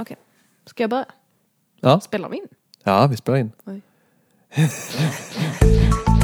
Okej. Ska jag börja? Ja, Spelar vi in? ja vi spelar in. Oj.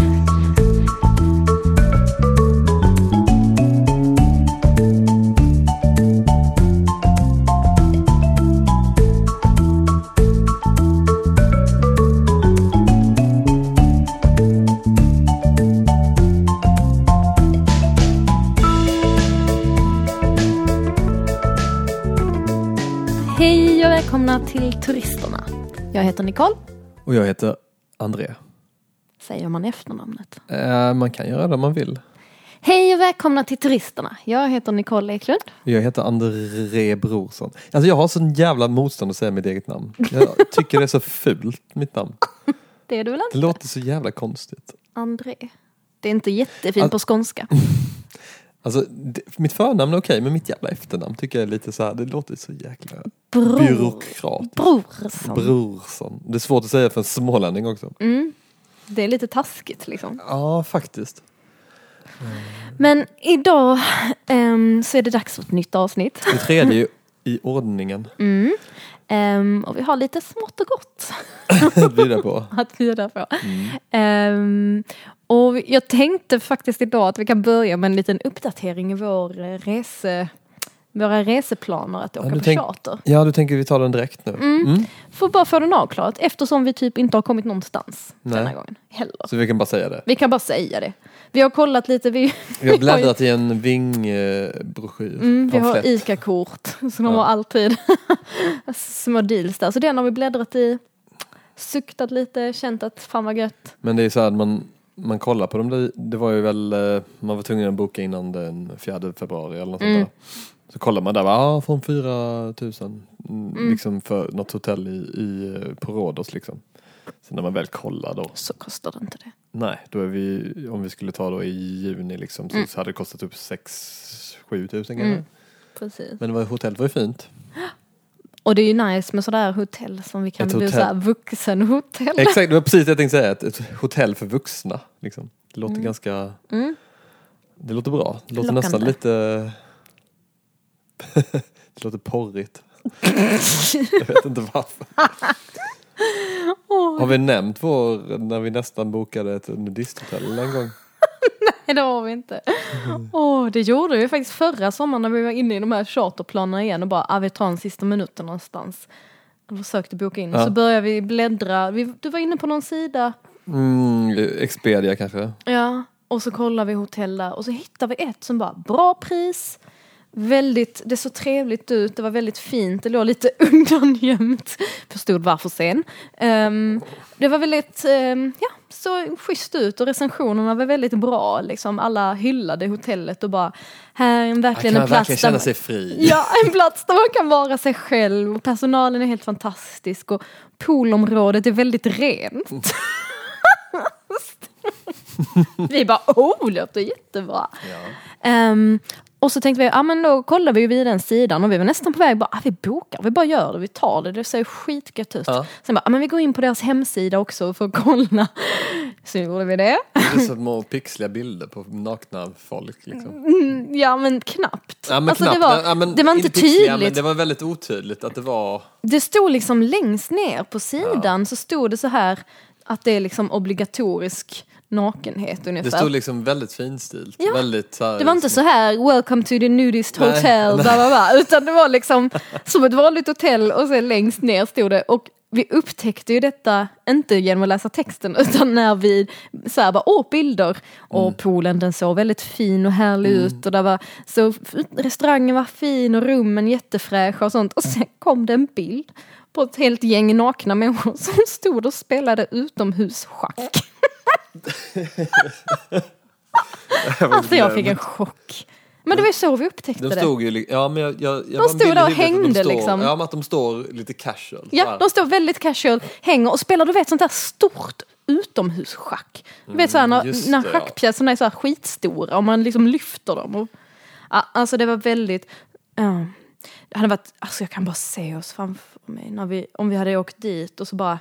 välkomna till Turisterna. Jag heter Nicole. Och jag heter André. Säger man efternamnet? Eh, man kan göra det om man vill. Hej och välkomna till Turisterna. Jag heter Nicole Eklund. Jag heter André Brorsson. Alltså jag har sån jävla motstånd att säga mitt eget namn. Jag tycker det är så fult, mitt namn. Det är du väl Det inte? låter så jävla konstigt. André. Det är inte jättefint Al- på skånska. Alltså, det, mitt förnamn är okej, men mitt jävla efternamn tycker jag är lite så här, det låter så jäkla Bror. byråkratiskt. Brorsson. Brorsson. Det är svårt att säga för en smålänning också. Mm. Det är lite taskigt liksom. Ja, faktiskt. Men idag ehm, så är det dags för ett nytt avsnitt. Det tredje i ordningen Mm. Ehm, och vi har lite smått och gott att bjuda på. att bjuda på. Mm. Ehm, och jag tänkte faktiskt idag att vi kan börja med en liten uppdatering i vår eh, rese, våra reseplaner att åka du på tänk- charter. Ja, du tänker vi tar den direkt nu? Mm. Får bara få den avklarat eftersom vi typ inte har kommit någonstans Nej. denna gången heller. Så vi kan bara säga det. Vi kan bara säga det. Vi har kollat lite, vi, Vi har bläddrat i en Ving-broschyr. Mm, vi har. ICA-kort, så de Ja. har alltid små deals där. Så den har vi bläddrat i, suktat lite, känt att fan vad gött. Men det är så här, man, man kollar på dem, det, var ju väl, eh, man var tvungen att boka innan den 4 februari eller något Mm. sånt där. Så kollar man där, ah, från 4 000 mm. liksom för något hotell i, i, på Rhodos liksom. Så när man väl kollar då, Så kostar det inte det. nej, då är vi, om vi skulle ta då i juni liksom, så, Mm. hade det kostat upp 6-7 tusen kanske. Mm. Precis. Men det var, hotellet var ju fint. Och det är ju nice med sådär hotell som vi kan hotell. såhär vuxenhotell. Exakt, det var precis det jag tänkte säga, ett, ett hotell för vuxna. Liksom. Det låter ganska, Mm. det låter bra. Det låter Lockande. nästan lite, det låter porrigt. jag vet inte varför. Har vi nämnt vår, när vi nästan bokade ett nudisthotell en gång? nej det har vi inte. Åh, det gjorde vi faktiskt förra sommaren när vi var inne i de här charterplanerna igen och bara, ah, vi tar en sista minuten någonstans. Och försökte boka in. Ja. Så började vi bläddra, vi, du var inne på någon sida. Mm, Expedia kanske? Ja, och så kollar vi hotell där och så hittar vi ett som bara bra pris. Väldigt, det såg trevligt ut, det var väldigt fint, det låg lite undangömt. Förstod varför sen. Ehm, det var väldigt, um, ja, så schysst ut och recensionerna var väldigt bra. Liksom. Alla hyllade hotellet och bara, här är verkligen en plats verkligen känna där sig fri. Ja, en plats där man kan vara sig själv och personalen är helt fantastisk och poolområdet är väldigt rent. vi bara, oh, det låter jättebra. Ehm, och så tänkte vi, ja men då kollar vi vid den sidan och vi var nästan på väg, bara, ah, vi bokar, vi bara gör det, vi tar det, det ser skitgött ut. Ja. Sen bara, ah, men vi går in på deras hemsida också för att kolla. Så gjorde vi det. Det är så små pixliga bilder på nakna folk. Liksom. Mm, ja men knappt. Ja, men alltså, knappt. det, var, Ja, men det var inte pixliga, tydligt. Men det var väldigt otydligt att det var... Det stod liksom längst ner på sidan så stod det så här att det är liksom obligatorisk nakenhet ungefär. Det stod liksom väldigt finstilt. Ja. Väldigt, här, Det var inte liksom- så här welcome to the nudist Nej, hotel bla, bla, bla, utan det var liksom som ett vanligt hotell och sen längst ner stod det och vi upptäckte ju detta inte genom att läsa texten utan när vi så här bara, åh bilder och Mm. poolen den såg väldigt fin och härlig ut och där var, så restaurangen var fin och rummen jättefräscha och sånt och sen kom det en bild på ett helt gäng nakna människor som stod och spelade utomhusschack. Alltså jag fick en chock. Men det var ju så vi upptäckte De det. stod ju, li- ja men jag, jag, jag De stod där och hängde, står, liksom. Ja men att de står lite casual. Ja, här. de står väldigt casual, hänger och spelar, du vet sånt där stort utomhusschack. Du vet såhär när, när det, schackpjäserna är så här skitstora och man liksom lyfter dem. Och, alltså det var väldigt, ja. det hade varit, alltså jag kan bara se oss framför mig när vi, om vi hade åkt dit och så bara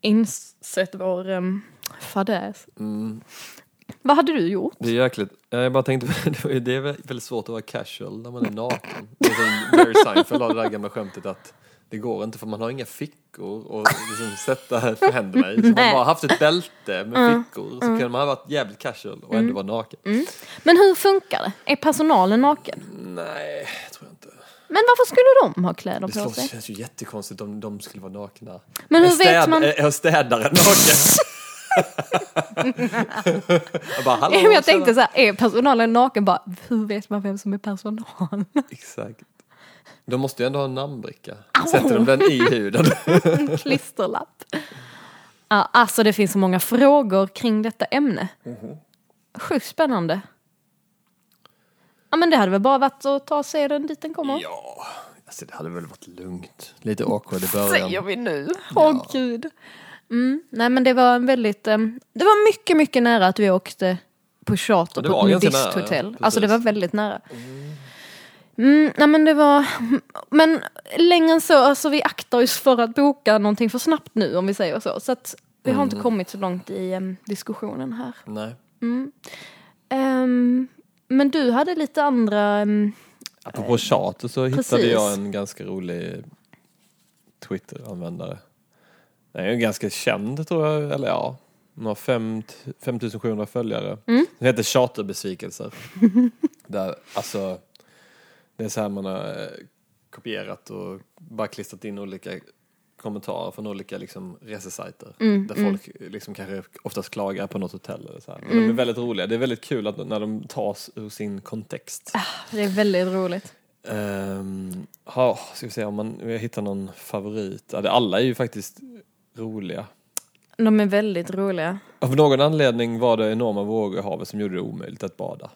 insett vår um, fadäs. Mm. Vad hade du gjort? Det är jäkligt. Jag bara tänkte, det är det väldigt svårt att vara casual när man är naken. Det är som Jerry Seinfeld har det där gamla skämtet att det går inte för man har inga fickor och liksom sätta för händerna i. Så man bara haft ett bälte med fickor så kan man ha varit jävligt casual och ändå vara naken. Men hur funkar det? Är personalen naken? Nej, tror jag inte. Men varför skulle de ha kläder Det på sig? känns ju jättekonstigt om de skulle vara nakna. Men hur vet man? Är städaren naken? jag bara, hallå, jag tänkte så här, är personalen naken? Bara, hur vet man vem som är personal? Exakt. De måste ju ändå ha en namnbricka. Sätter de den i huden? En klisterlapp. Ja, alltså det finns så många frågor kring detta ämne. Sjukt spännande. Ja men det hade väl bara varit att ta och se den dit den kommer. ja, alltså det hade väl varit lugnt. Lite awkward i Säger början. vi nu. Åh gud. Mm, nej men det var en väldigt, em, det var mycket, mycket nära att vi åkte på charter på ett nära, nudisthotell. ja, alltså det var väldigt nära. Mm, nej men det var, men längre än så, alltså vi aktar oss för att boka någonting för snabbt nu om vi säger så. Så att vi har inte Mm. kommit så långt i em, diskussionen här. Nej. Em, men du hade lite andra, em, Apropå charter så hittade precis. jag en ganska rolig Twitter-användare. Den är ju ganska känd tror jag, eller ja. Den har fem- 5700 följare. Den heter Charterbesvikelser. Där, alltså, det är så här man har eh, kopierat och bara klistrat in olika kommentarer från olika liksom, resesajter. där folk liksom kanske oftast klagar på något hotell eller så. Men de är väldigt roliga. Det är väldigt kul att när de tas ur sin kontext. det är väldigt roligt. Um, ha, ska vi se om man, jag hittar någon favorit. Alla är ju faktiskt roliga. De är väldigt roliga. Av någon anledning var det enorma vågor i havet som gjorde det omöjligt att bada.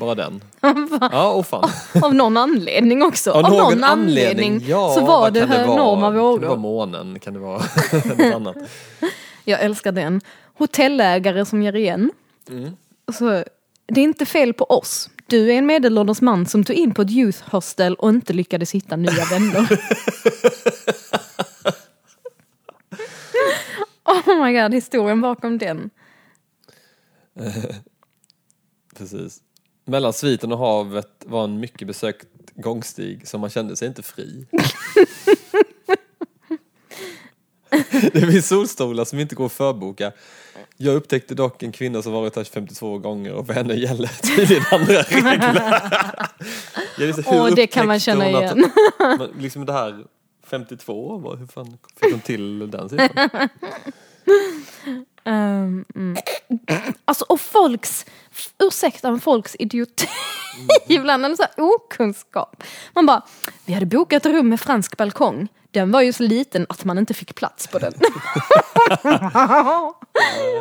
Bara den. ja, och fan. Av någon anledning också. Av någon anledning ja, så var det vara? enorma Kan det vara vågor. månen? Kan det vara något annat? Jag älskar den. Hotellägare som ger igen. Mm. Så, det är inte fel på oss. Du är en medelålders man som tog in på ett youth hostel och inte lyckades hitta nya vänner. Oh my god, historien bakom den. Precis. Mellan sviten och havet var en mycket besökt gångstig som man kände sig inte fri. det finns solstolar som inte går att förboka. Jag upptäckte dock en kvinna som varit här 52 gånger och för henne gäller tydligen andra regler. Åh, det kan man känna att- igen. Men liksom det här 52, vad- hur fan fick hon till den siffran? Um, mm. Alltså och folks, ursäkta men folks idioti ibland, eller så här okunskap. Man bara, vi hade bokat rum med fransk balkong. Den var ju så liten att man inte fick plats på den. Åh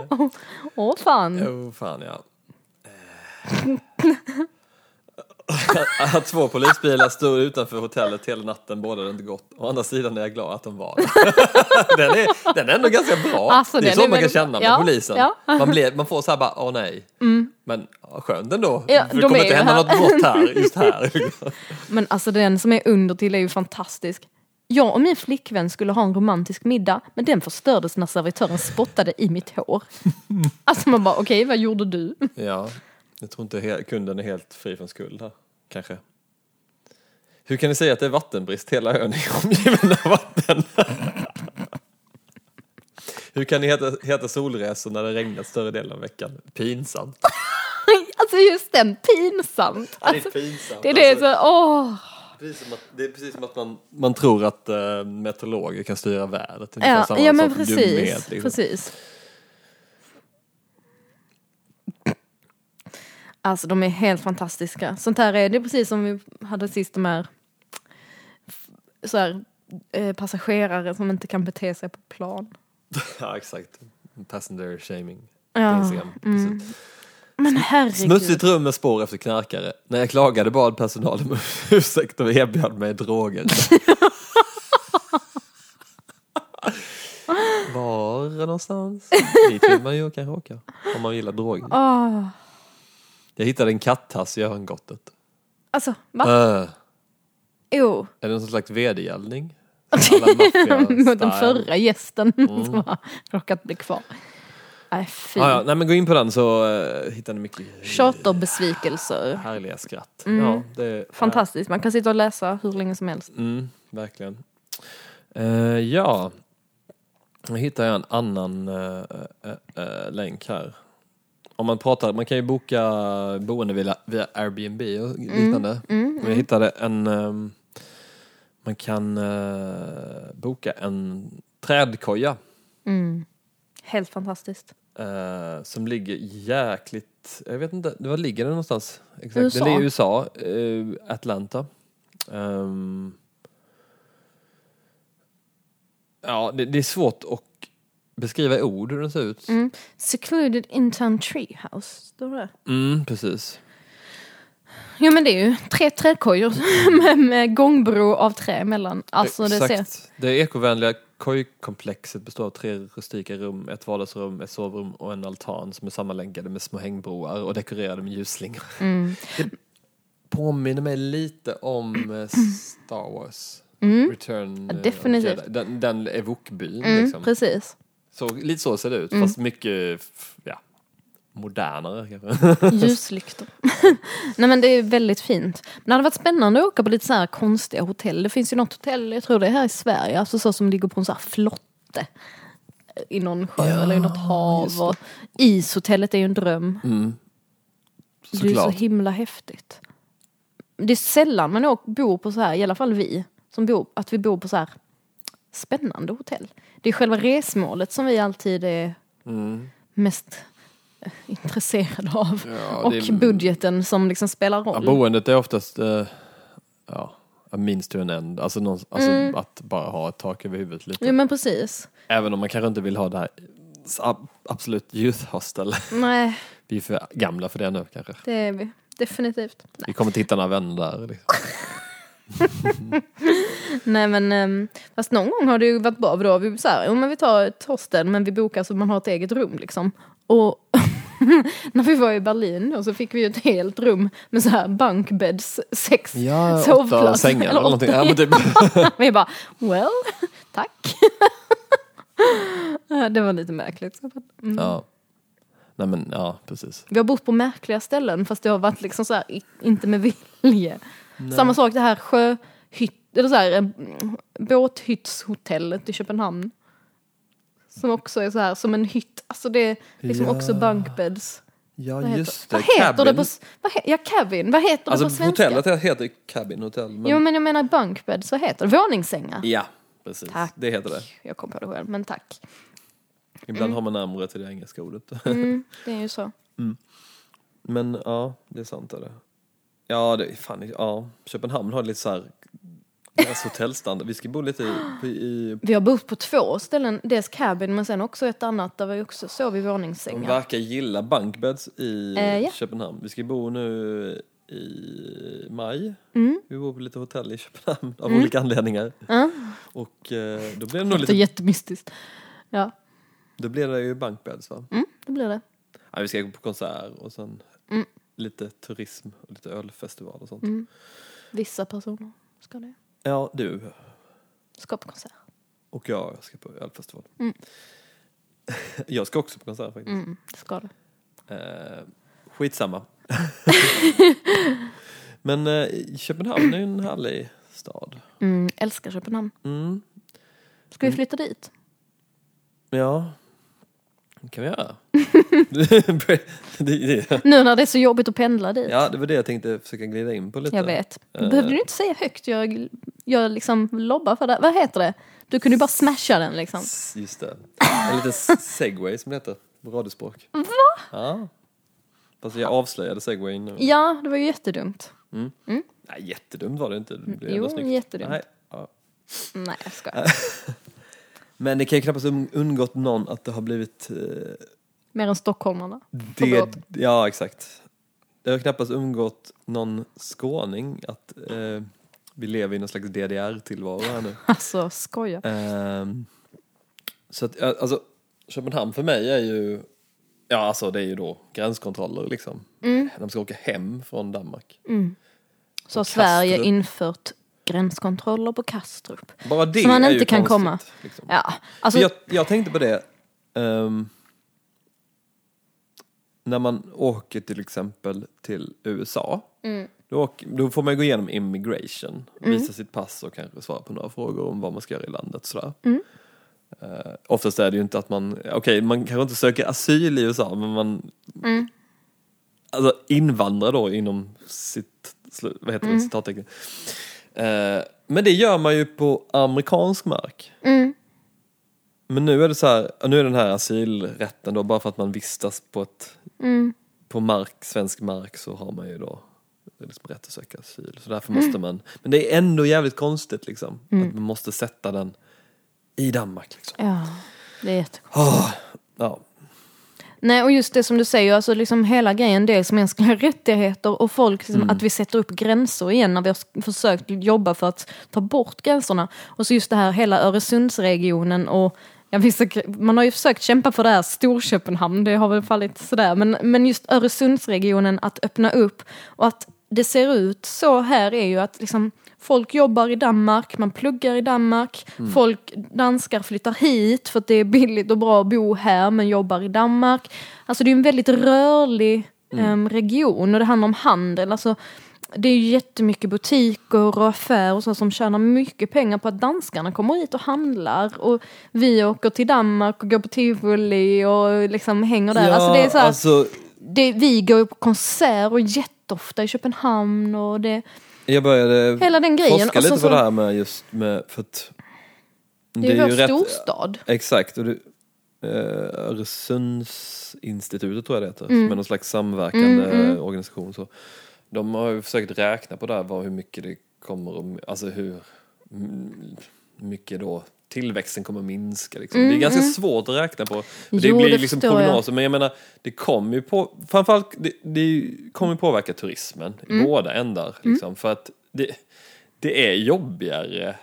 åh, fan. Jo, fan ja. Att två polisbilar stod utanför hotellet hela natten bådade inte gott. Å andra sidan är jag glad att de var den, är, den är ändå ganska bra. Alltså, det är så är man kan känna med ja, polisen. ja. Man, blir, man får så här bara, åh nej. Men ja, skönt ändå. Ja, För det de kommer inte hända här. något brott här, just här. Men alltså den som är under till är ju fantastisk. Jag och min flickvän skulle ha en romantisk middag, men den förstördes när servitören spottade i mitt hår. Alltså man bara, okej, vad gjorde du? ja, jag tror inte kunden är helt fri från skuld här. Kanske. Hur kan ni säga att det är vattenbrist? Hela ön är omgiven av vatten. Hur kan ni heta, heta solresor när det regnat större delen av veckan? Pinsamt. Alltså just den, pinsamt. Ja, det är Alltså, pinsamt. det är det Alltså, så, åh. precis som att, det är precis som att man, man tror att uh, meteorologer kan styra vädret. Ja, ja men precis. dumhet, liksom. precis. Alltså de är helt fantastiska. Sånt här är det är precis som vi hade sist de här, så här eh, passagerare som inte kan bete sig på plan. Ja, exakt. Passenger shaming. Ja. Precis. Men herregud. Smutsigt rum med spår efter knarkare. När jag klagade bad personalen om ursäkt och erbjöd mig droger. Var någonstans? Dit vill man ju kanske åka. Om man gillar droger. Åh. Jag hittade en kattass i örngottet. Alltså, va? Öh, Jo. är det någon slags vedergällning? Alla maffia Mot den style. förra gästen Mm. som har råkat bli kvar. Nej, fy. Ja, ja, nej men gå in på den så uh, hittar ni mycket Charterbesvikelser. härliga skratt. Mm. Ja, det Fantastiskt, man kan sitta och läsa hur länge som helst. Mm, verkligen. Eh, ja, nu hittar jag en annan eh, eh, eh, länk här. Om man pratar, man kan ju boka boende via, via Airbnb och liknande. Mm, Men jag hittade en, ehm, man kan eh, boka en trädkoja Mm. Helt fantastiskt. eh, som ligger jäkligt, jag vet inte, var ligger den någonstans? Exakt. USA. Den ligger i USA, eh, Atlanta. Ehm, ja, det, det är svårt att beskriva i ord hur den ser ut. Mm. Secluded Intown Treehouse, står det. Mm, precis. Ja men det är ju tre trädkojor med, med gångbro av trä emellan. Alltså det ser... Exakt. Det ekovänliga kojkomplexet består av tre rustika rum, ett vardagsrum, ett sovrum och en altan som är sammanlänkade med små hängbroar och dekorerade med ljusslingor. Mm. Det påminner mig lite om eh, Star Wars. Mm. Return Ja, eh, definitivt. Den, den evokbyn Mm, liksom. Precis. Så, lite så ser det ut, Mm. fast mycket ja, modernare kanske. Ljuslyktor. Nej men det är väldigt fint. Men det hade varit spännande att åka på lite så här konstiga hotell. Det finns ju något hotell, jag tror det är här i Sverige, alltså så som ligger på en så här flotte. I någon sjö Ja, eller i något hav. Och ishotellet är ju en dröm. Mm. Det är så himla häftigt. Det är sällan man bor på så här, i alla fall vi, som bor, att vi bor på så här spännande hotell. Det är själva resmålet som vi alltid är Mm. mest eh, intresserade av. Ja, och är- budgeten som liksom spelar Ja, roll. boendet är oftast eh, ja, means to an end. Alltså, någon, alltså Mm. att bara ha ett tak över huvudet lite. Jo men precis. Även om man kanske inte vill ha det här ab- absolut youth hostel. Nej, Vi är för gamla för det nu kanske. det är vi. Definitivt. Nej, Vi kommer titta några vänner där. Liksom. Nej men um, fast någon gång har det ju varit bra. för Då har vi så här, jo men vi tar hostel men vi bokar så man har ett eget rum liksom. Och när vi var i Berlin då så fick vi ju ett helt rum med så här bunkbeds, sex Ja, sovplatser. sängar eller någonting. Ja, men typ. Vi bara, well, tack. Det var lite märkligt. Mm. ja. Nej men ja, precis. Vi har bott på märkliga ställen fast det har varit liksom så här, inte med vilje. Samma sak det här sjöhytt, eller så här, eh, båthyttshotellet i Köpenhamn. Som också är så här som en hytt, alltså det är liksom Ja. också bunkbeds. Ja Vad heter, just det, vad heter cabin. det på, vad he, ja cabin, vad heter det Alltså på svenska? hotellet heter cabin hotel. Men... Jo men jag menar bunkbeds, vad heter det? Våningssängar? Ja, precis. Tack. Det heter det. Jag kom på det själv, men tack. Ibland har man närmare till det engelska ordet. Mm, det är ju så. Men ja, det är sant. Är det. Ja, det fan, ja, Köpenhamn har lite så här deras hotellstandard. Vi ska bo lite i, i Vi har bott på två ställen, dels cabin men sen också ett annat där vi också sov i de våningssängar. verkar gilla bunkbeds i Eh, ja. Köpenhamn. Vi ska bo nu i maj. Mm. Vi bor på lite hotell i Köpenhamn av olika anledningar. Ja, Och eh, då blir det nog lite, jättemystiskt. Ja, då blir det ju bunkbeds va? mm, det blir det. Ja, vi ska gå på konsert och sen Mm. Lite turism och lite ölfestival och sånt. Mm. Vissa personer ska det. Ja, du Ska på konsert. och jag ska på ölfestival. Mm. jag ska också på konsert faktiskt. Mm, det ska det. Eh, skitsamma. Men eh, Köpenhamn är ju en härlig stad. Mm, älskar Köpenhamn. Mm. Ska vi flytta dit? Ja, det kan vi göra. Nu när det är så jobbigt att pendla dit. ja, det var det jag tänkte försöka glida in på lite. Jag vet. Eh. Behövde du inte säga högt? Jag, jag liksom lobbar för det. Vad heter det? Du kunde ju bara smasha den liksom. Just det. En liten segway som det heter på radiospråk. Va? Ja. Fast jag avslöjade segwayn nu. Ja, det var ju jättedumt. Nej, jättedumt var det inte. Det blev Jo, snyggt. jättedumt. Nej, ja. Nej, jag skojar. Men det kan ju knappast un- undgått någon att det har blivit eh, Mer än stockholmarna. det, Ja, exakt. Det har knappast undgått någon skåning att eh, vi lever i någon slags DDR-tillvaro här nu. Alltså, skoja. Ehm, så att, alltså, Köpenhamn för mig är ju, ja alltså det är ju då gränskontroller liksom. Mm. De ska åka hem från Danmark. Så har Sverige infört gränskontroller på Kastrup. Bara det Så man är inte ju kan konstigt, komma. Liksom. Ja, alltså, jag, jag tänkte på det, ehm, när man åker till exempel till USA, Mm. då, åker, då får man gå igenom immigration, visa sitt pass och kanske svara på några frågor om vad man ska göra i landet. Sådär. Mm. Eh, oftast är det ju inte att man, okej man kanske inte söker asyl i USA men man Mm. alltså invandrar då inom sitt, vad heter det, citattecken. Eh, men det gör man ju på amerikansk mark. Mm. Men nu är det så här, nu är den här asylrätten då bara för att man vistas på ett Mm. på mark, svensk mark så har man ju då liksom rätt att söka asyl. Så därför måste man, men det är ändå jävligt konstigt liksom. Att man måste sätta den i Danmark liksom. Ja, det är jättekonstigt. Åh, ja. Nej, och just det som du säger, alltså liksom hela grejen, dels mänskliga rättigheter och folk, liksom, att vi sätter upp gränser igen när vi har försökt jobba för att ta bort gränserna. Och så just det här hela Öresundsregionen och ja, man har ju försökt kämpa för det här Storköpenhamn, det har väl fallit sådär, men, men just Öresundsregionen att öppna upp och att det ser ut så här är ju att liksom, folk jobbar i Danmark, man pluggar i Danmark, folk, danskar flyttar hit för att det är billigt och bra att bo här men jobbar i Danmark. Alltså det är en väldigt rörlig em, region och det handlar om handel. Alltså, det är ju jättemycket butiker och affärer och så som tjänar mycket pengar på att danskarna kommer hit och handlar. Och vi åker till Danmark och går på tivoli och liksom hänger där. alltså det är så här, alltså, det, vi går på konsert och jätteofta i Köpenhamn och det, jag började hela den grejen. forska Och så- lite så- på det här med just med, för att Det är ju vår storstad. Exakt, och det, eh, Öresundsinstitutet tror jag det heter, Mm. som är någon slags samverkande organisation. Så. De har ju försökt räkna på det här, vad, hur mycket det kommer att, alltså hur mm, mycket då tillväxten kommer att minska. Liksom. det är ganska svårt att räkna på. För det Mm, Jo, blir det liksom jag. prognoser, men jag menar, det kommer ju på, framförallt, det, det kommer påverka turismen i Mm. båda ändar. Liksom, För att det, det är jobbigare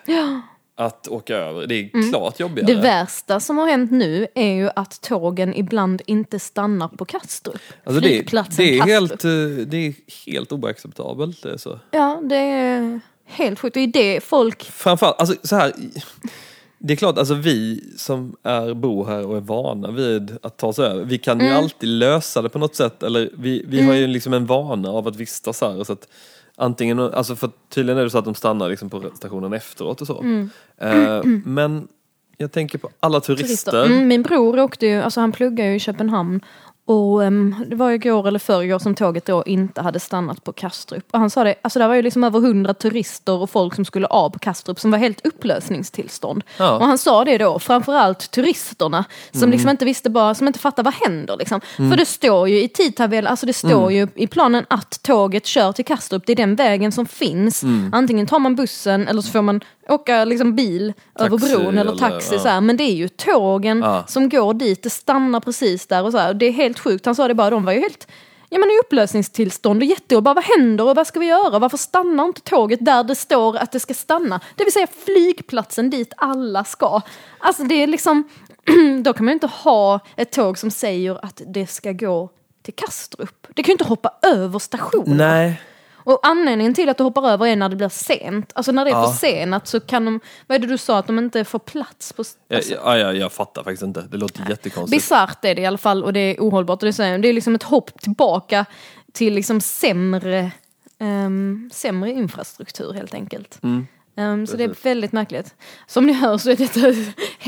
att åka över. Det är klart jobbigare. Mm. Det värsta som har hänt nu är ju att tågen ibland inte stannar på Kastrup. Alltså det, Flygplatsen det, är Kastrup. helt, eh, det är helt oacceptabelt. Det är så. Ja, det är helt sjukt. Det är det folk... Framförallt, alltså så här. Det är klart, alltså vi som är bor här och är vana vid att ta oss över, vi kan ju Mm. alltid lösa det på något sätt. Eller vi, vi har ju liksom en vana av att vistas här. Så att antingen, alltså för tydligen är det så att de stannar liksom på stationen efteråt och så. Mm. Eh, men jag tänker på alla turister. Mm, min bror åkte ju, alltså han pluggar ju i Köpenhamn. Och ehm, det var igår eller förrgår som tåget då inte hade stannat på Kastrup. Och han sa det, alltså det var ju liksom över hundra turister och folk som skulle av på Kastrup som var helt upplösningstillstånd. Ja. Och han sa det då, framförallt turisterna som liksom inte visste bara, som inte fattade vad händer liksom. För det står ju i tidtabell, alltså det står ju i planen att tåget kör till Kastrup, det är den vägen som finns. Antingen tar man bussen eller så får man åka liksom bil över Taxi bron eller eller- taxi ja. så här. Men det är ju tågen Ja. som går dit, det stannar precis där och så här. Det är helt sjukt. Han sa det bara, de var ju helt Ja men i upplösningstillstånd och jättejobb. Bara vad händer och vad ska vi göra? Varför stannar inte tåget där det står att det ska stanna? Det vill säga flygplatsen dit alla ska. Alltså det är liksom, då kan man ju inte ha ett tåg som säger att det ska gå till Kastrup. Det kan ju inte hoppa över stationen. Nej, Och anledningen till att det hoppar över är när det blir sent. Alltså när det är Ja. försenat så kan de, vad är det du sa, att de inte får plats på... jag, Alltså, ja, jag, jag fattar faktiskt inte. Det låter jättekonstigt. Bisarrt är det i alla fall och det är ohållbart. Och det, är, det är liksom ett hopp tillbaka till liksom sämre, ehm, sämre infrastruktur helt enkelt. Mm. Ehm, så det är väldigt märkligt. Som ni hör så är detta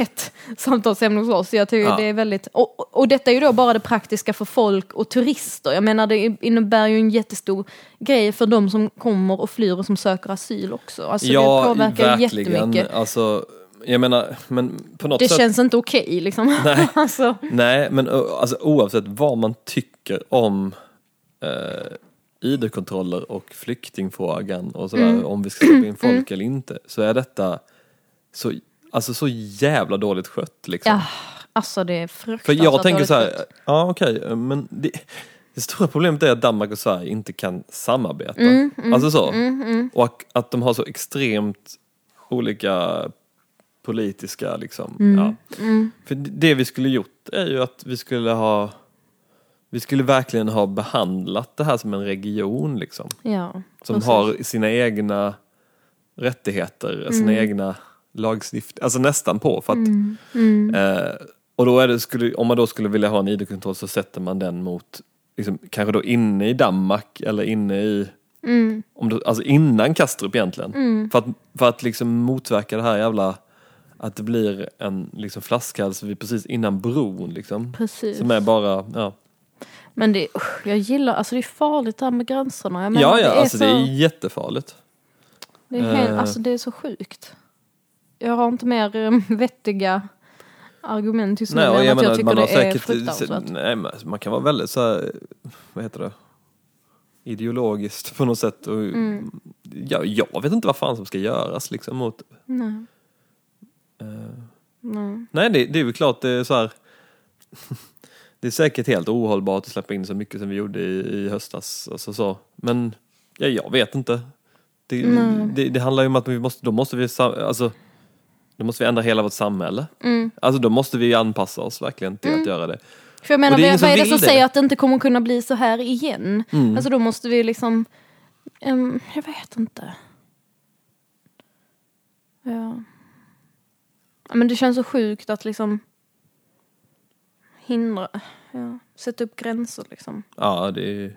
ett samtalsämne hos oss. Jag tycker Ja. det är väldigt, och, och detta är ju då bara det praktiska för folk och turister. Jag menar det innebär ju en jättestor grej för de som kommer och flyr och som söker asyl också. Alltså det påverkar jättemycket. Alltså, jag menar, men på något Det sätt. känns inte okej liksom. Nej. alltså, Nej, men alltså, oavsett vad man tycker om eh, ID-kontroller och flyktingfrågan och sådär, Mm. om vi ska släppa in folk eller inte, så är detta så, alltså, så jävla dåligt skött. Liksom. ja, alltså det är För fruktansvärt jag tänker så här, skött. ja okej, men det, det stora problemet är att Danmark och Sverige inte kan samarbeta. Mm, alltså så. Och att, att de har så extremt olika politiska liksom, Mm, ja. För det vi skulle gjort är ju att vi skulle ha vi skulle verkligen ha behandlat det här som en region liksom. Ja, Som har sina egna rättigheter, sina Mm. egna lagstiftning, alltså nästan på. För att, Mm. Eh, och då är det, skulle, om man då skulle vilja ha en ID-kontroll så sätter man den mot liksom, kanske då inne i Danmark eller inne i, Mm. om du, alltså innan Kastrup egentligen. För att, för att liksom motverka det här jävla, att det blir en liksom flaskhals precis innan bron liksom. Precis. Som är bara, ja. Men det, usch, jag gillar, alltså det är farligt det här med gränserna. Jag menar, Ja, ja, det är alltså så, det är jättefarligt. det är helt, eh. alltså det är så sjukt. Jag har inte mer eh, vettiga argument just nu Nej, än jag att jag tycker det är säkert, fruktansvärt. nej, men man kan vara väldigt så här, vad heter det, ideologiskt på något sätt. Och, Mm. ja, jag vet inte vad fan som ska göras liksom mot Nej. eh, Nej. Nej, det, det är väl klart det är så här. Det är säkert helt ohållbart att släppa in så mycket som vi gjorde i, i höstas. Alltså så. Men ja, jag vet inte. Det, det, det handlar ju om att vi måste, då måste vi, alltså, då måste vi ändra hela vårt samhälle. Mm. Alltså då måste vi anpassa oss verkligen till att göra det. För jag menar, är vad är det som det. säger att det inte kommer kunna bli så här igen? Mm. Alltså då måste vi liksom, ehm, jag vet inte. Ja. Men det känns så sjukt att liksom hindra, ja, sätta upp gränser liksom. Ja, det,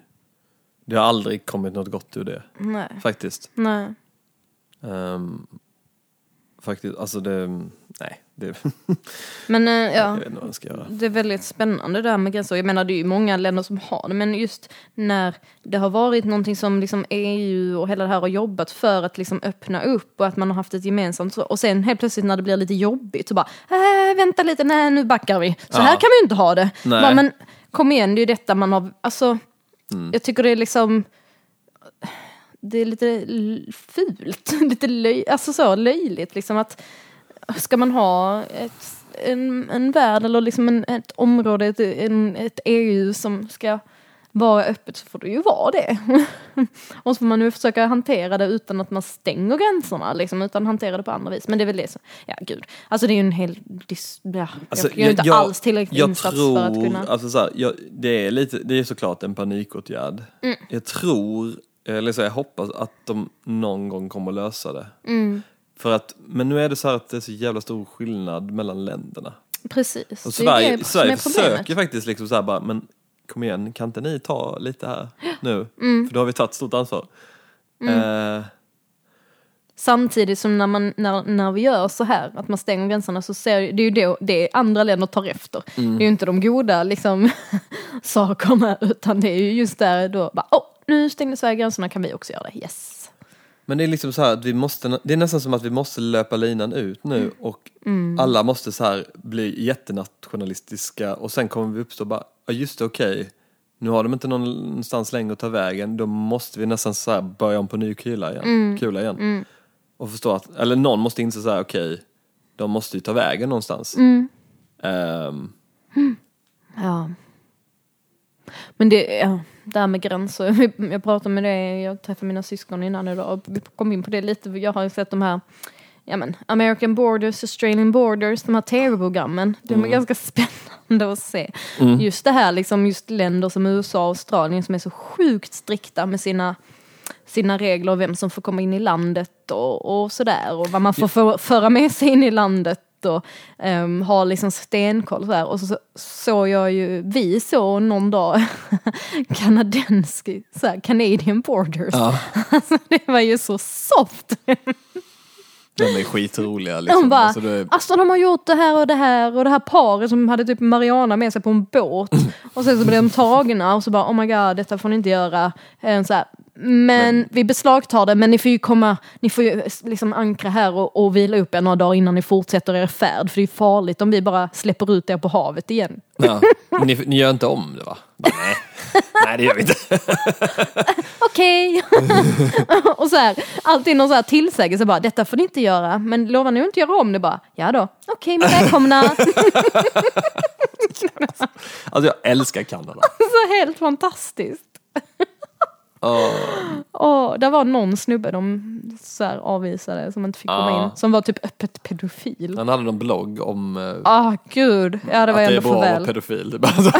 det har aldrig kommit något gott ur det. Nej, Faktiskt. nej. Ehm, faktiskt, alltså det, nej. Det, Men eh, ja, det är väldigt spännande det här med gränser. Jag menar det är ju många länder som har det, men just när det har varit någonting som liksom EU och hela det här har jobbat för att liksom öppna upp och att man har haft ett gemensamt. Och sen helt plötsligt när det blir lite jobbigt så bara, äh, vänta lite, nej nu backar vi. Så Ja. här kan vi ju inte ha det. Bara, men kom igen, det är ju detta man har, alltså, jag tycker det är liksom det är lite fult, lite löj, alltså så löjligt liksom att ska man ha ett, en, en värld eller liksom en, ett område, ett, en, ett EU som ska vara öppet så får det ju vara det. och så får man nu försöka hantera det utan att man stänger gränserna, liksom, utan hantera det på andra vis. Men det är väl det som, ja gud. Alltså det är ju en hel, dis, ja, Alltså, jag gör inte alls tillräckligt jag insats tror, för att kunna. Alltså så här, jag, det, är lite, det är såklart en panikåtgärd. Mm. Jag tror, eller så jag hoppas att de någon gång kommer lösa det. Mm. För att, men nu är det så här att det är så jävla stor skillnad mellan länderna. Precis, Och Sverige, det Sverige är problemet. försöker faktiskt liksom så här bara, men kom igen, kan inte ni ta lite här nu? Mm. För då har vi tagit stort ansvar. Eh, Samtidigt som när, man, när, när vi gör så här, att man stänger gränserna, så ser det är ju det, det andra länder tar efter. Mm. Det är ju inte de goda liksom, sakerna, utan det är ju just där då, bara, oh, nu stängde Sverige gränserna, kan vi också göra det? Yes. Men det är liksom så här att vi måste, det är nästan som att vi måste löpa linan ut nu Mm. och alla måste så här bli jättenationalistiska och sen kommer vi uppstå bara, ja just det okej, nu har de inte någonstans längre att ta vägen, då måste vi nästan så här börja om på ny kula igen. Mm. Kula igen. Och förstå att, eller någon måste inse så här okej, de måste ju ta vägen någonstans. Mm. Ehm, Ja. Men det, ja, det här med gränser, jag pratade med det, jag träffade mina syskon innan idag och vi kom in på det lite, jag har ju sett de här ja, men, American Borders, Australian Borders, de här tv-programmen. De är ganska spännande att se. Just det här, liksom, just länder som USA och Australien som är så sjukt strikta med sina, sina regler och vem som får komma in i landet och, och sådär. Och vad man får få, föra med sig in i landet och um, ha liksom stenkoll sådär. Och så så- såg jag ju, vi såg någon dag kanadensk, såhär, Canadian Borders. ja, Alltså, det var ju så soft. de är skitroliga liksom. De bara, Alltså, det, alltså de har gjort det här och det här och det här paret som hade typ Mariana med sig på en båt och sen så blev de tagna och så bara oh my god detta får ni inte göra. Eh, Så här, men vi beslagtar det men ni får ju komma, ni får ju liksom ankra här och, och vila upp er några dagar innan ni fortsätter er färd för det är farligt om vi bara släpper ut er på havet igen. ja. Men ni, ni gör inte om det va? Bara, Nej. Nej det gör vi inte. Okej! och så här, alltid någon så här tillsägelse bara, detta får ni inte göra, men lovar ni att inte göra om det? Bara, ja då, okej, men välkomna. Alltså jag älskar Kanada. så helt fantastiskt. Åh. Och där var någon snubbe de så här avvisade som inte fick komma Ja. in, som var typ öppet pedofil. Han hade någon blogg om Ah gud, ja det var att det är bra att vara pedofil. Det, bara så-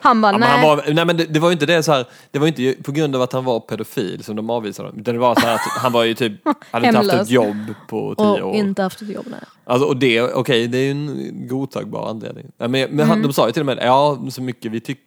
Han bara, nej. han var, nej men det, det var ju inte det så här, det var inte på grund av att han var pedofil som de avvisade honom. Det var så här att han var ju typ, hade inte haft ett jobb på tio och år. inte haft ett jobb, nej. Alltså, och det, okej, det är ju en godtagbar anledning. Men men han, de sa ju till och med, ja så mycket vi, tyck,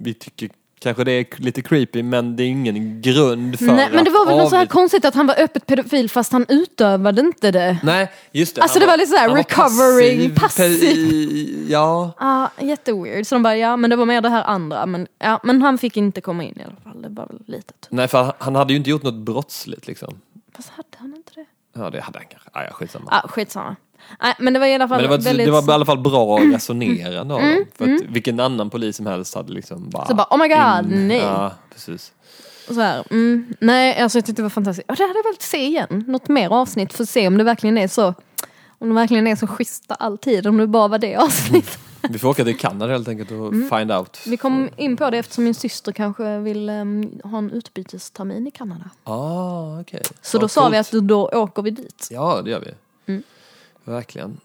vi tycker kanske det är lite creepy men det är ingen grund för Nej, men det var väl något att så här konstigt att han var öppet pedofil fast han utövade inte det. Nej, just det. Alltså, Han det var lite så här han var recovering, passiv. pe- Ja, Ja, jätteweird. Så de bara, ja men det var mer det här andra. Men, ja, men han fick inte komma in i alla fall. Det var väl lite typ. nej för han hade ju inte gjort något brottsligt liksom. Fast hade han inte det? Ja det hade han kanske. Ah, ja, skitsamma. Ja, skitsamma. Nej, men det var i alla fall Men det var, väldigt... det var i alla fall bra resonerande av dem. För att vilken annan polis som helst hade liksom bara... Så bara, oh my god, in- nej. Ja, precis. Så här, mm, nej, alltså jag tyckte det var fantastiskt. Och det hade jag velat se igen. Något mer avsnitt för att se om det verkligen är så. Om det verkligen är så schyssta alltid. Om det bara var det avsnittet. Vi får åka till Kanada helt enkelt och find out. Vi kom in på det eftersom min syster kanske vill ehm, ha en utbytestermin i Kanada. Ah, okej. Så Ja, då sa coolt. vi att då åker vi dit. Ja, det gör vi. Mm. Verkligen.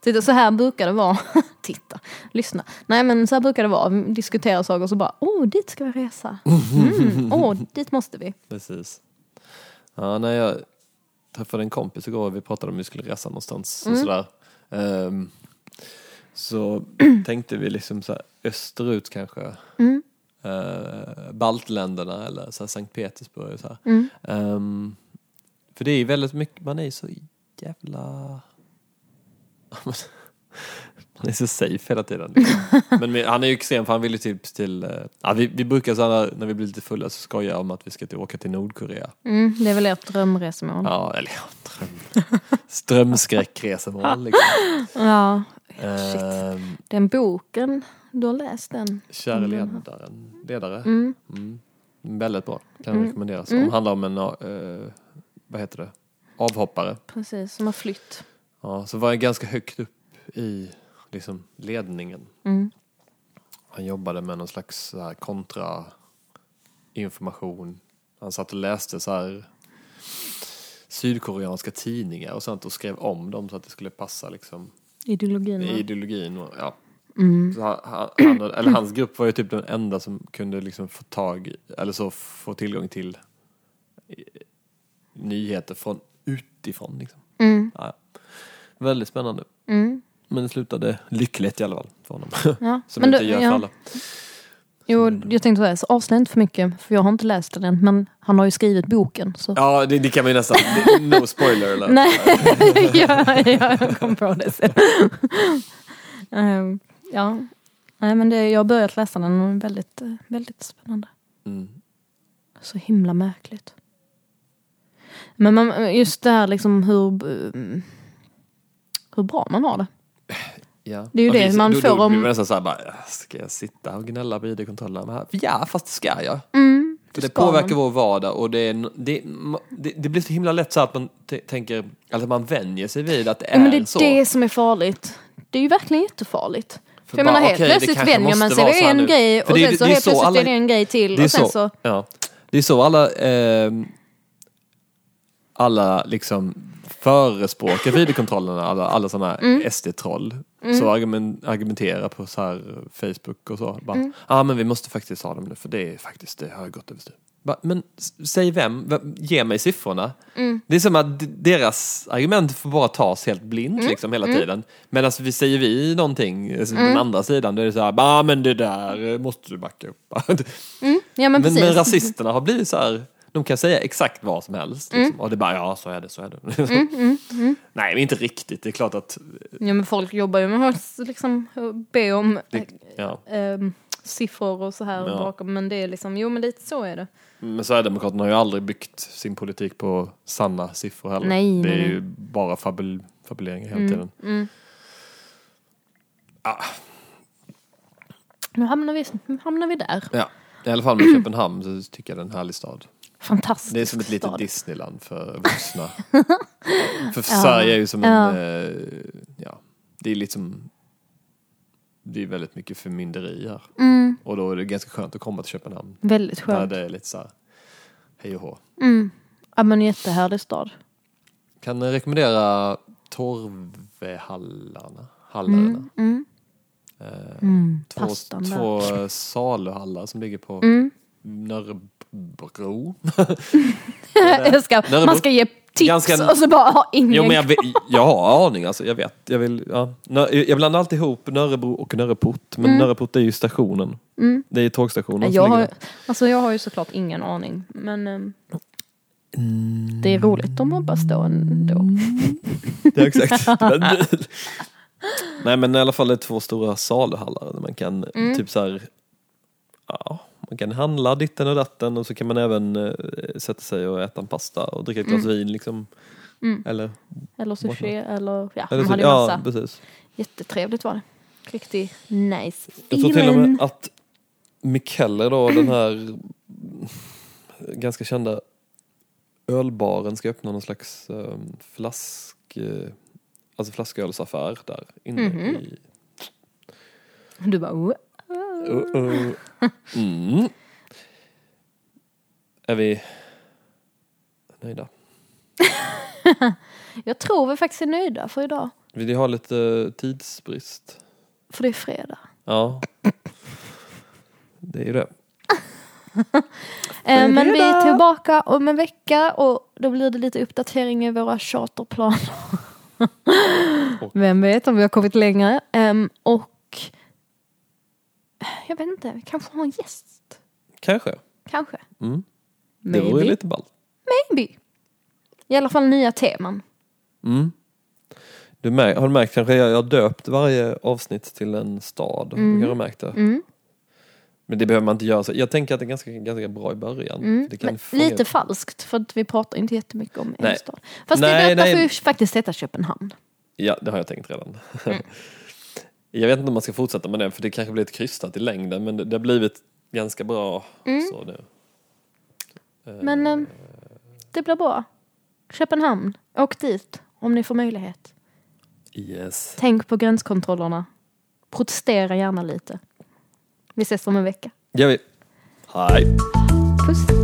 Titta, så här brukar det vara. Titta, lyssna. Nej men så här brukar det vara. Vi diskuterar saker och så bara, åh dit ska vi resa. Mm, åh, dit måste vi. Precis. Ja, när jag träffade en kompis igår och vi pratade om vi skulle resa någonstans Mm. och sådär. Ehm, så tänkte vi liksom så här österut kanske. Mm. Uh, Baltländerna eller så Sankt Petersburg så. Mm. Ehm, för det är väldigt mycket, man är så jävla... Man är så safe hela tiden. Men han är ju extrem för han vill ju typ till... eh, Ja, vi, vi brukar så här, när vi blir lite fulla så skoja om att vi ska till, åka till Nordkorea. Mm, det är väl ert drömresmål. Ja, eller ja, dröm. Strömskräckresemål liksom. Ja, Ehm, den boken, du har läst den? kära ledaren, ledare. Mm. Mm. Väldigt bra, kan rekommenderas. Det handlar om en, eh, vad heter det, avhoppare. Precis, som har flytt. Ja, så var jag ganska högt upp i liksom, ledningen. Mm. Han jobbade med någon slags så här, kontra information. Han satt och läste så här sydkoreanska tidningar och sånt och skrev om dem så att det skulle passa liksom Ideologin. va? ideologin. Och, ja. Mm. Så han, han, eller hans grupp var ju typ den enda som kunde liksom få tag eller så få tillgång till eh, nyheter från utifrån. Liksom. Mm. Ja, väldigt spännande. Mm. Men det slutade lyckligt i alla fall för honom. Ja. Som Men inte du- gör för ja. alla. Jo, jag tänkte säga, så avslöja inte för mycket, för jag har inte läst den än, men han har ju skrivit boken. Så. Ja, det, det kan man ju nästan. No spoiler eller? Nej, ja, ja, jag kom på det sen. Ehm, ja, nej men det, jag har börjat läsa den och väldigt, väldigt spännande. Mm. Så himla märkligt. Men man, just det här liksom hur, hur bra man har det. Ja. Det är ju det vi- man då, får då, om- blir man nästan såhär bara, ska jag sitta och gnälla på id-kontrollerna? Ja, fast det ska jag. Mm, det ska påverkar man. vår vardag och det, det, det, det blir så himla lätt så att man tänker, alltså man vänjer sig vid att det är, Ja, men det är så. det som är farligt. Det är ju verkligen jättefarligt. För, För jag menar helt det plötsligt vänjer man sig vid så en nu. grej och det sen så det är helt så plötsligt alla- är det en grej till Det är och sen så, så... Ja. Det är så alla, eh, alla liksom förespråkar videokontrollerna, alla, alla sådana Mm. SD-troll. Så argument, argumenterar på så här Facebook och så. Ja Mm. ah, men vi måste faktiskt ha dem nu för det är faktiskt, det har gått överstyr. Men säg vem, ge mig siffrorna. Mm. Det är som att deras argument får bara tas helt blint Mm. liksom hela tiden. Medan vi säger vi någonting, alltså den andra sidan, då är det så här, ah, men det där måste du backa upp. Mm, ja men Men, men rasisterna har blivit så här, de kan säga exakt vad som helst. Liksom. Mm. Och det är bara, ja så är det, så är det. Nej, men inte riktigt. Det är klart att, Ja men folk jobbar ju med att liksom be om det, ja. ehm, siffror och så här Ja. bakom. Men det är liksom, jo men lite så är det. Men Sverigedemokraterna har ju aldrig byggt sin politik på sanna siffror heller. Nej, det är nej, ju bara fabul, fabuleringar hela tiden. Mm. Ah, Nu hamnar vi, nu hamnar vi där. ja. I alla fall med Köpenhamn så tycker jag det är en härlig stad. Fantastiskt Det är som ett litet. Disneyland för vuxna. för Sverige är ju som en, Ja. eh, ja, det är liksom, det är väldigt mycket förmynderi här. Mm, Och då är det ganska skönt att komma till Köpenhamn. väldigt Där skönt. det är lite så här, hej och hå. Mm. Ja men jättehärlig stad. Kan rekommendera Torvehallarna. Hallarna. Mm. Eh, Mm. två, Pastan där. två saluhallar som ligger på Mm. Nörrebro. Man ska ge tips Ganska- och så bara har ingen Jo men jag, vet, jag har aning alltså, jag vet. Jag, vill, ja. Jag blandar alltid ihop Nörrebro och Nörreport. Men Nörreport är ju stationen. Det är ju tågstationen jag har, alltså jag har ju såklart ingen aning. Men Mm. det är roligt man bara står ändå. Ja, exakt. Nej men i alla fall det är två stora saluhallar där man kan Mm. typ så här, ja, man kan handla ditten och datten och så kan man även eh, sätta sig och äta en pasta och dricka ett glas Mm. vin liksom. Eller, Eller sushi eller ja, eller så, hade ja massa. precis. Jättetrevligt var det. Riktigt nice Jag tror till och feeling. med att Mikkeller då, den här ganska kända ölbaren ska öppna någon slags um, flask, eh, alltså flaskölsaffär där inne Mhm. i... Du bara oh. Uh, uh. Mm. Är vi nöjda? Jag tror vi faktiskt är nöjda för idag. Vill ni ha lite tidsbrist? För det är fredag. Ja. Det är ju det. Eh, men vi är tillbaka om en vecka och då blir det lite uppdatering i våra charterplaner. Vem vet om vi har kommit längre. Ehm, och jag vet inte, vi kanske har en gäst. Kanske. Kanske. Mm. Det vore lite ballt. Maybe. I alla fall nya teman. Mm. Du mär, har du märkt kanske, jag har döpt varje avsnitt till en stad. Mm. Har du märkt det? Mm. Men det behöver man inte göra så. Jag tänker att det är ganska, ganska bra i början. Mm. Det kan lite falskt för att vi pratar inte jättemycket om en Nej. stad. Fast Nej, det får ju faktiskt heta Köpenhamn. Ja, det har jag tänkt redan. Mm. jag vet inte om man ska fortsätta med det för det kanske blir ett krystat i längden men det, det har blivit ganska bra. Så det. Eh, Men eh, det blir bra. Köpenhamn, åk dit om ni får möjlighet. Yes. Tänk på gränskontrollerna. Protestera gärna lite. Vi ses om en vecka. Gör vi. Hej. Puss!